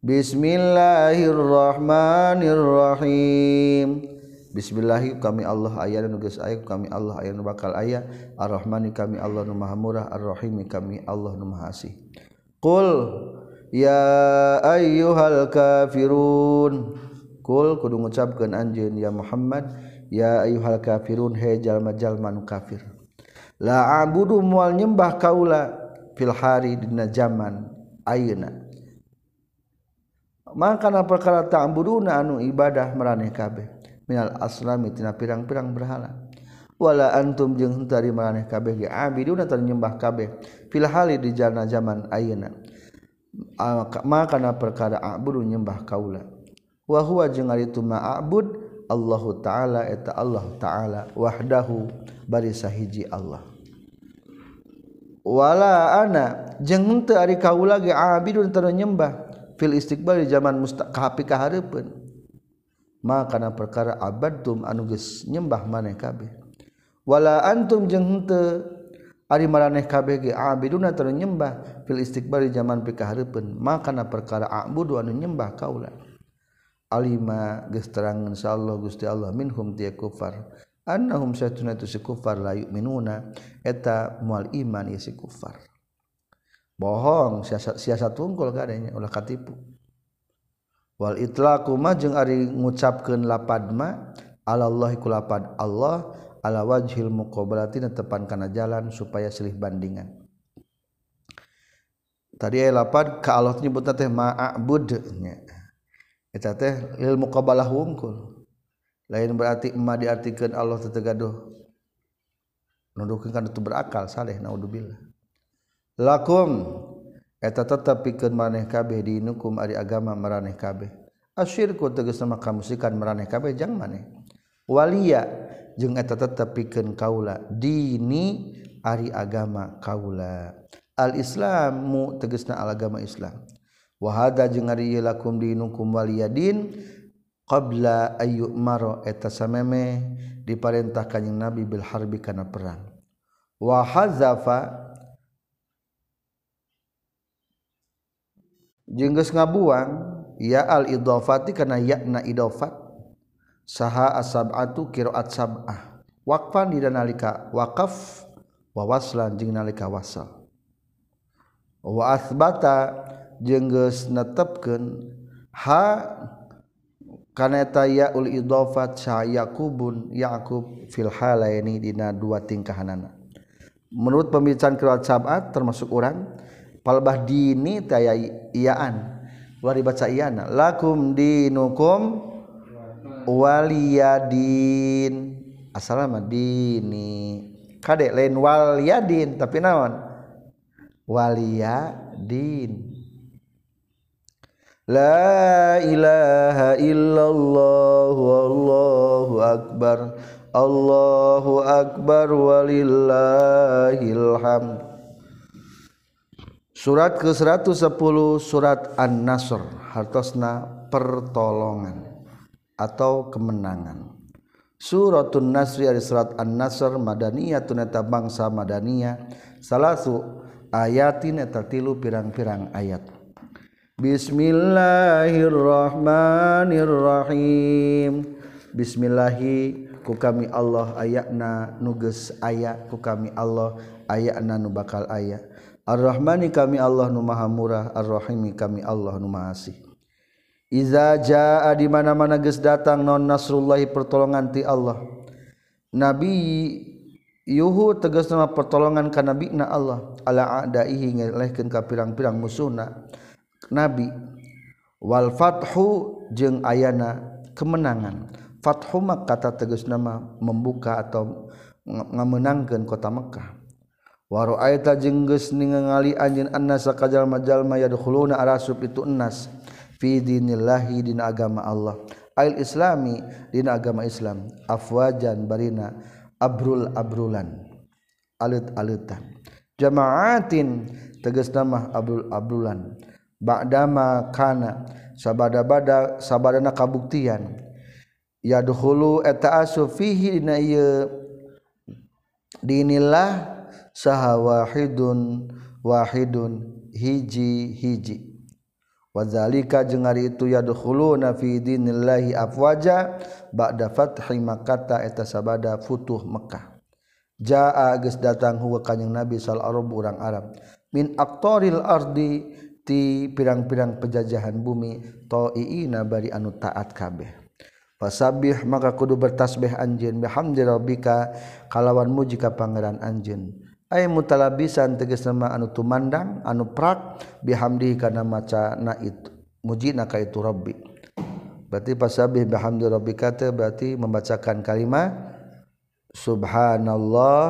Bismillahirrahmanirrahim. Bismillahi kami Allah ayat nugas ayat kami Allah ayat bakal ayat Ar-Rahmani kami Allah nu maha murah Ar-Rahimi kami Allah nu maha asih. Qul ya ayyuhal kafirun. Qul kudu ngucapkeun anjeun ya Muhammad ya ayu hal kafirun hejaljalmanu kafir. La abudu mual nyembah kaula fil hari dina zaman ayeuna. Makana perkara ta'buduna anu ibadah maraneh kabeh. Minal aslami tina pirang-pirang berhala. Wala antum jeung tari maraneh kabeh ge abiduna tari nyembah kabeh fil hari di jana zaman ayeuna. Makana perkara a'budu nyembah kaula. Wa huwa jeung ari tuma a'bud Allahu ta'ala eta Allah ta'ala wahdahu barisa hiji Allah. Wala ana jeung henteu ari kaula ge abidun teu nyembah fil istiqbal di zaman musta kahapi kahareupeun ma kana perkara abadtum anu geus nyembah maneh kabeh. Wala antum jeung henteu ari maraneh kabeh ge abiduna teu nyembah fil istiqbal di zaman pikahareupeun ma kana perkara abudu anu nyembah kaula Alima geus terang insyaallah Gusti Allah minhum ti kufar. Annahum satuna tu si kufar la yu'minuna eta mual iman ya si kufar. Bohong siasat siasat tungkul kadenya ulah katipu. Wal itlaqu ma jeung ari ngucapkeun lapad ma alallahi kulapad Allah ala wajhil muqabalati tepan kana jalan supaya silih bandingan. Tadi lapad ka Allah nyebutna teh ma'budnya. eta teh lil muqabalah wungkul. Lain berarti emma diartikan Allah tetegaduh nuduhkeun kana teu berakal saleh naudzubillah. Lakum eta tetep pikeun maneh kabeh dinukum ari agama maraneh kabeh. Asyirku tegas nama kamusikan maraneh kabeh jang maneh. Walia jeung eta tetep pikeun kaula dini ari agama kaula. Al islamu tegasna al agama islam. wahada jeung ari lakum dinukum waliyadin qabla ayu maro eta sameme diparintah kanjing nabi bil harbi kana perang. Wa hazafa jeung geus ngabuang ya al idafati kana ya'na idafat saha asabatu qiraat sab'ah. Waqfan di nalika waqaf wa waslan jeung nalika wasal. Wa asbata jengges netepken ha kaneta ya ul idofat saya kubun Yakub filhala ini dina dua tingkahanana. Menurut pembicaraan kerabat sabat termasuk orang palbah dini taya iyaan luar dibaca iyana lakum dinukum waliyadin. Asalama dini. Kadek lain waliyadin tapi naon? Waliyadin. La ilaha illallah wallahu akbar. Allahu akbar walillahil Surat ke-110 surat An-Nasr. Hartosna pertolongan atau kemenangan. Suratun Nasri dari surat An-Nasr madaniyatun eta bangsa madaniyah. Salasu ayatin eta tilu pirang-pirang ayat Bismillahirrahmanirrahim. Bismillahi ku kami Allah ayakna nuges ayak ku kami Allah ayakna nu bakal ayak Ar-Rahmani kami Allah nu maha murah Ar-Rahimi kami Allah nu maha asih Iza jaa di mana-mana geus datang non nasrullahi pertolongan ti Allah. Nabi yuhu tegas nama pertolongan ka nabina Allah. Ala adaihi ngelehkeun ka pirang-pirang musuhna. nabi. Wal fathu jeung ayana kemenangan. Fathu mak kata tegas nama membuka atau ngamenangkan kota Mekkah waro ayata jeung geus ningali anjeun annasa kajalma-jalma yadkhuluna arasub itu ennas. Fi dinillahi dina agama Allah. Ail islami dina agama Islam. Afwajan barina abrul abrulan. Alit alitan jamaatin tegas nama abrul abrulan ba'dama kana sabada-bada sabadana kabuktian. Yadkhulu eta asu fihi dina ieu dinillah saha wahidun wahidun hiji hiji. Wadzalika jeung ari itu yadkhuluna fi dinillahi afwaja ba'da fathi makkah eta sabada futuh Mekah jaa geus datang huwa kanjing nabi sallallahu alaihi urang Arab. Min aktoril ardi ti pirang-pirang pejajahan bumi toiina bari anu taat kabeh. Fasabih maka kudu bertasbih anjin bihamdi rabbika kalawan muji ka pangeran anjin ay mutalabisan tegas nama anu tumandang anu prak bihamdi kana maca na itu muji na ka itu rabbi. Berarti fasabih bihamdi rabbika teh berarti membacakan kalimat subhanallah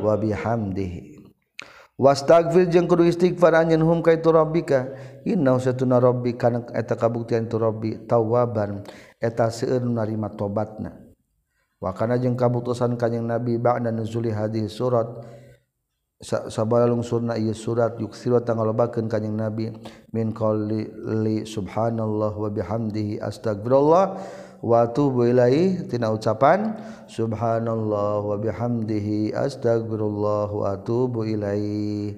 wa bihamdihi. wastagfir jeung kudu istighfar anjeun hum ka itu rabbika. Inna satuna rabbi kana eta kabuktian tu rabbi tawwaban eta seueur nu narima tobatna. Wa kana jeung kabutusan kanjing nabi ba'da nuzuli hadis surat sabar lungsurna ieu surat yuksiru tangalobakeun kanjing nabi min qali subhanallah wa bihamdihi astagfirullah watu builaitina ucapan Subhanallah wabihamdihi astagfirullah watu builai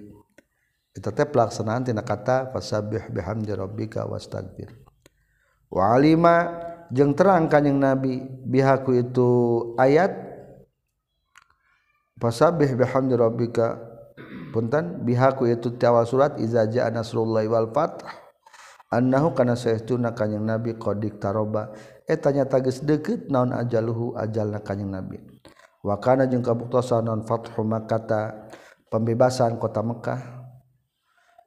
kita teh pelaksanaan tina kata fasabih bihamdi rabbika wastagfir wa alima jeung terang kanjing nabi bihaku itu ayat fasabih bihamdi rabbika punten bihaku itu tiawal surat iza jaa nasrullahi wal fath annahu kana sayyiduna kanjing nabi qadik taroba etanya tagis deket naon ajaluhu ajal na kanyang nabi wakana jeung kabuktosan non fathu makata pembebasan kota Mekah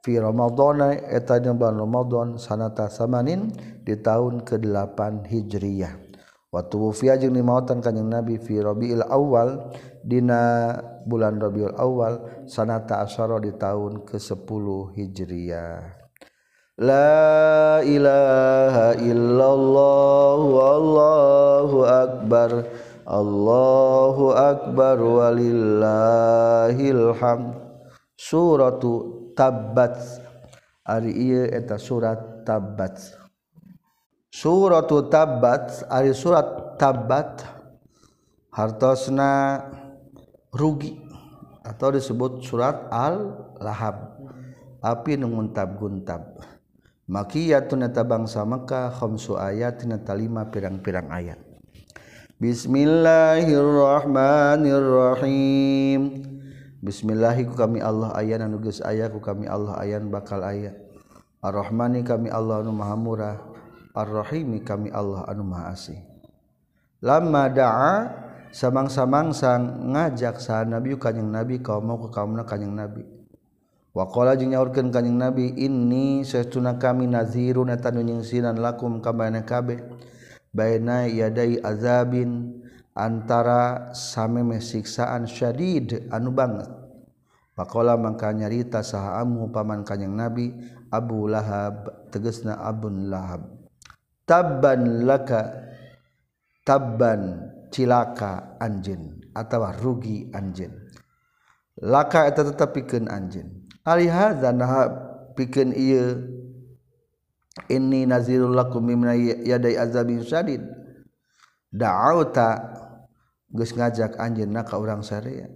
fi ramadhana eta dina bulan ramadhan sanata samanin di tahun ke-8 hijriyah. Wa tuwfiya jeung dimautan kanjing nabi fi rabiul awal dina bulan rabiul awal sanata asyara di tahun ke-10 hijriyah. La ilaha illallah wallahu akbar. Allahu akbar walillahil hamd. Suratu Tabbat. Ari ieu eta surat Tabbat. Suratu Tabbat ari surat Tabbat hartosna rugi atau disebut surat Al-Lahab. Api nu guntab-guntab makiyatun eta bangsa Mekkah khamsu ayat talima pirang-pirang ayat. Bismillahirrahmanirrahim. Bismillahiku kami Allah ayana nugus ayahku kami Allah ayan bakal ayat. Ar-Rahmani kami Allah anu maha murah. Ar-Rahimi kami Allah anu maha asih. Lama da'a samang-samangsang ngajak sa nabi kanjing nabi kaum mau ke kaumna kanjing nabi. Wakola jeung nyaurkeun kanjing Nabi ini saestuna kami nazirun eta nyingsinan lakum ka kabe kabeh baina yadai azabin antara same siksaan syadid anu banget. Pakola mangka nyarita sahamu paman kanjing Nabi Abu Lahab tegesna Abun Lahab. Tabban laka tabban cilaka anjin atau rugi anjin. Laka eta tetapikeun anjin. alihaza nah pikeun ieu iya, inni nazirul lakum mimna yadai azabin syadid. Da'auta geus ngajak anjeunna ka urang sarea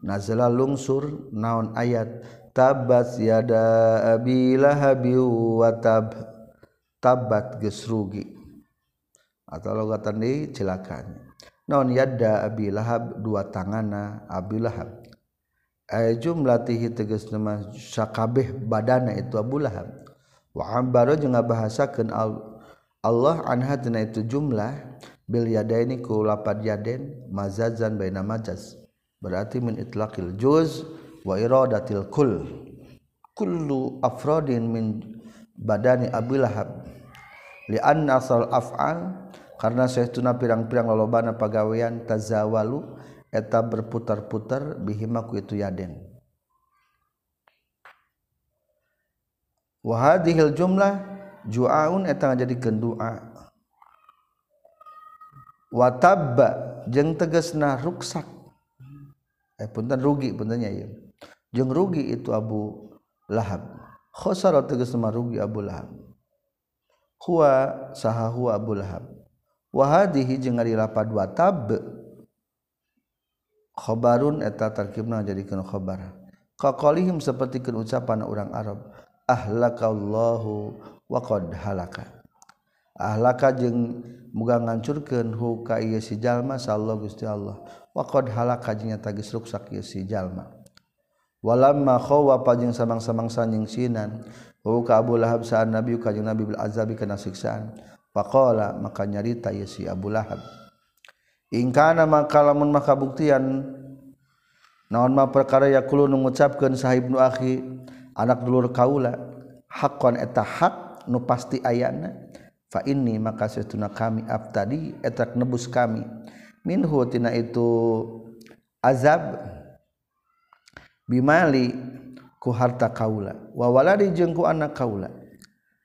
nazala lungsur naon ayat tabas yada abi lahabi wa tab tabat geus rugi. Atau logatan di celakanya naon yada abi lahab dua tangana abi lahab. Eh, jumlatihi teges nama sakabeh badana itu Abu Lahab. Wa ambaro jeung ngabahasakeun Allah anha itu jumlah bil yadaini ku lapad yaden mazazan baina majaz berarti min itlaqil juz wa iradatil kull kullu afradin min badani Abilahab li anna asal af'al karena saestuna pirang-pirang lolobana pagawean tazawalu eta berputar-putar bihimaku itu yaden. Wahadihil jumlah ju'aun eta ngajadikeun doa watabba jeung tegasna ruksak. Eh punten rugi puntennya ieu jeung rugi itu Abu Lahab. Khosara tegasna rugi Abu Lahab. Huwa saha huwa Abu Lahab. Wahadihi jeung ari lapad khobarun eta tarkibna jadikeun khobar. Qaqalihim sapertikeun ucapan orang Arab ahlakallahu wa qad halaka. Ahlaka jeung muga ngancurkeun hu ka ieu si jalma sallallahu gusti Allah. Wa qad halaka jeung eta geus ruksak ieu si jalma. Walamma khawa pajeng samang-samangsa nyingsinan hu ka Abu Lahab sa'an nabi ka jeung nabi bil azabi kana siksaan. Faqala maka nyarita ieu si Abu Lahab. ingkana maka lamun maka buktian naon ma perkara yakulu nu ngucapkeun sahibnu akhi anak dulur kaula haqqan eta hak nu pasti ayana fa inni maka satuna kami abtadi eta nebus kami. Minhu tina itu azab bimali ku harta kaula wa waladi jeung ku anak kaula.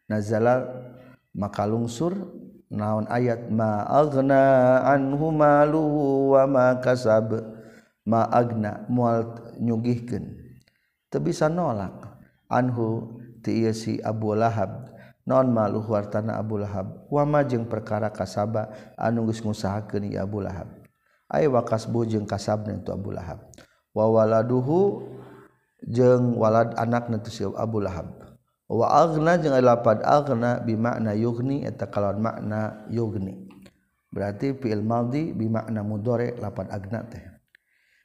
Nazala maka lungsur naon ayat ma agna anhu malu wa ma kasab. Magna mual nyugihkeun. Teu bisa nolak. Anhu ti si Abu Lahab. Non malu hartana Abu Lahab. Wa ma jeung perkara kasaba anu geus ngusahakeun ieu Abu Lahab. Ay wa kasbu jeung kasabna itu Abu Lahab. Wa waladuhu jeung walad anakna tu si Abu Lahab. Waagna jeung lapad agna bimakna yugni eta kalawan makna yugni. Berarti fi'il madhi bimakna mudore lapad agna teh.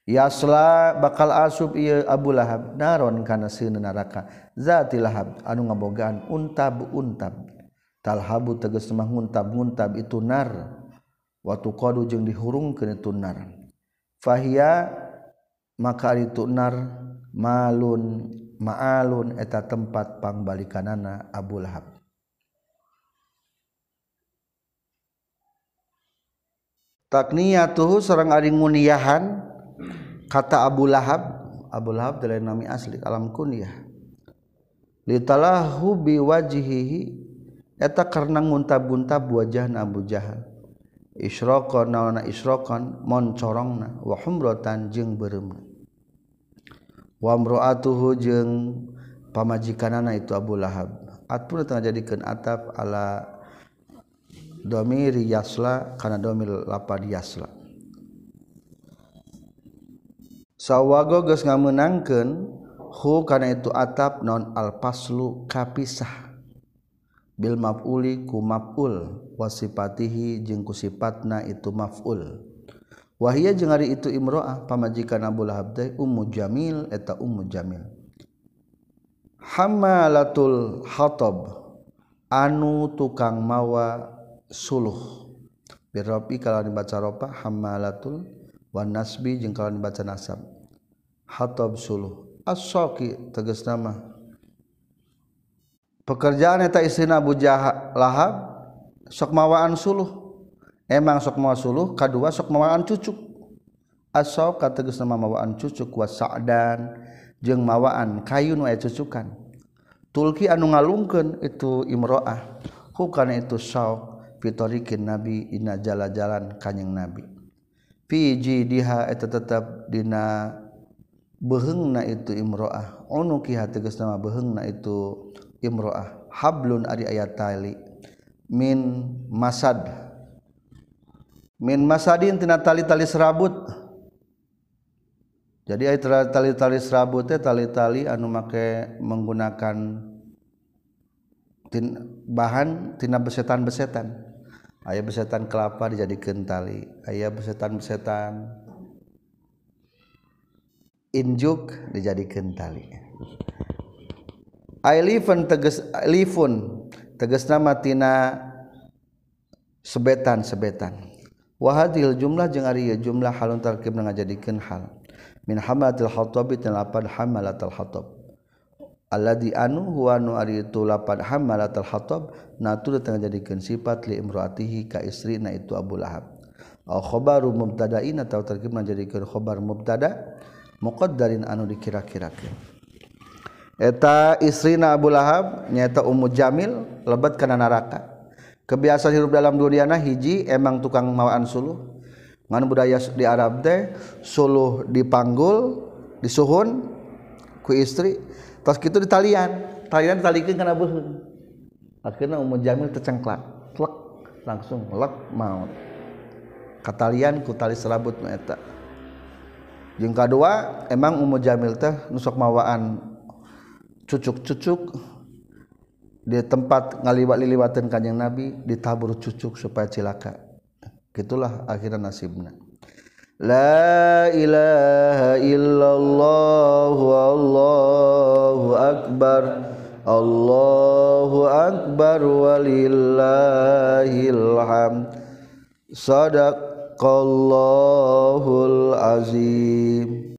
Yasla bakal asub ieu Abu Lahab naron kana sieuna neraka. Zati Lahab anu ngabogaan untab-untab. Talhabu tegas mah nguntab-nguntab itu nar. waktu qadu jeung dihurungkeun itu nar. Fahiya maka itu nar malun maalun eta tempat pangbalikanana Abu Lahab. Takniyatuhu sareng ari nguniyahan kata Abu Lahab Abu Lahab dari nami asli alam kunyah litalahu biwajhihi eta karena nguntab-untab wajah Abu Jahal. Isyraqan nawana isyraqan mon corongna wa humratan jeung wamroatuhu jeung pamajikanana itu Abu Lahab. Atpun tengah jadikan atap ala domir yasla karena domir lapad yasla. Sawago geus ngamenangkeun hu karena itu atap non alpaslu kapisah. Bil maf'uli ku maf'ul wasifatihi jeung ku sifatna itu maf'ul. wahia jeung hari itu imroah pamajikan Abu Lahab teh Ummu Jamil eta Ummu Jamil. Hamalatul Hatab anu tukang mawa suluh. Birobi kalau dibaca ropa hamalatul wan nasbi jeung kalau dibaca nasab. Hatab suluh. As-saqi tegas nama. Pekerjaan eta istri Abu Lahab sok mawaan suluh. emang sok mawa suluh kadua sok mawaan cucuk. Asob kategus nama mawaan cucuk wa sa'dan jeung mawaan kayu nu cucukan. Tulki anu ngalungkeun itu imroah. Hukana itu saw pitorikin nabi ina jala-jalan kanjing nabi. Fiji diha eta tetap dina behengna itu imroah. Unukiha tegas nama behengna itu imroah. Hablun ari ayat tali min masad. Min masadin tina tali-tali serabut. Jadi aya tali-tali serabut teh tali-tali anu make menggunakan bahan tina besetan-besetan. Aya besetan kelapa dijadikan tali aya besetan-besetan injuk dijadikan tali. Ailifun teges lifun teges nama tina sebetan-sebetan wahadil jumlah jeung ari jumlah halun tarkib ngajadikeun hal. Min hamalatil hatabi lapan hamalatil hatab alladzi anu huwa nu ari itu lapan hamalatil hatab natur tengah jadikeun sifat li imraatihi ka istrina itu Abu Lahab. Au khabaru mubtada'in atau tarkib jadikeun khabar mubtada muqaddarin anu dikira-kirakeun. Eta istri na Abu Lahab nyaeta Ummu Jamil lebat kana neraka kebiasaan hidup dalam duniana hiji emang tukang mawaan suluh. Ngan budaya di Arab teh suluh dipanggul disuhun ku istri. Terus kitu ditalian talian. Talikeun kana beuheung akhirna Ummu jamil tercengklak. Klek langsung lek maut. Katalian ku tali serabut nu eta. Jeung kadua emang Ummu jamil teh nusok mawaan cucuk-cucuk. di tempat ngaliwat-liliwatan kanjeng Nabi ditabur cucuk supaya cilaka. Gitulah akhirnya nasibna La ilaha illallah Allahu akbar Allahu akbar walillahil hamd. Sadaqallahul azim.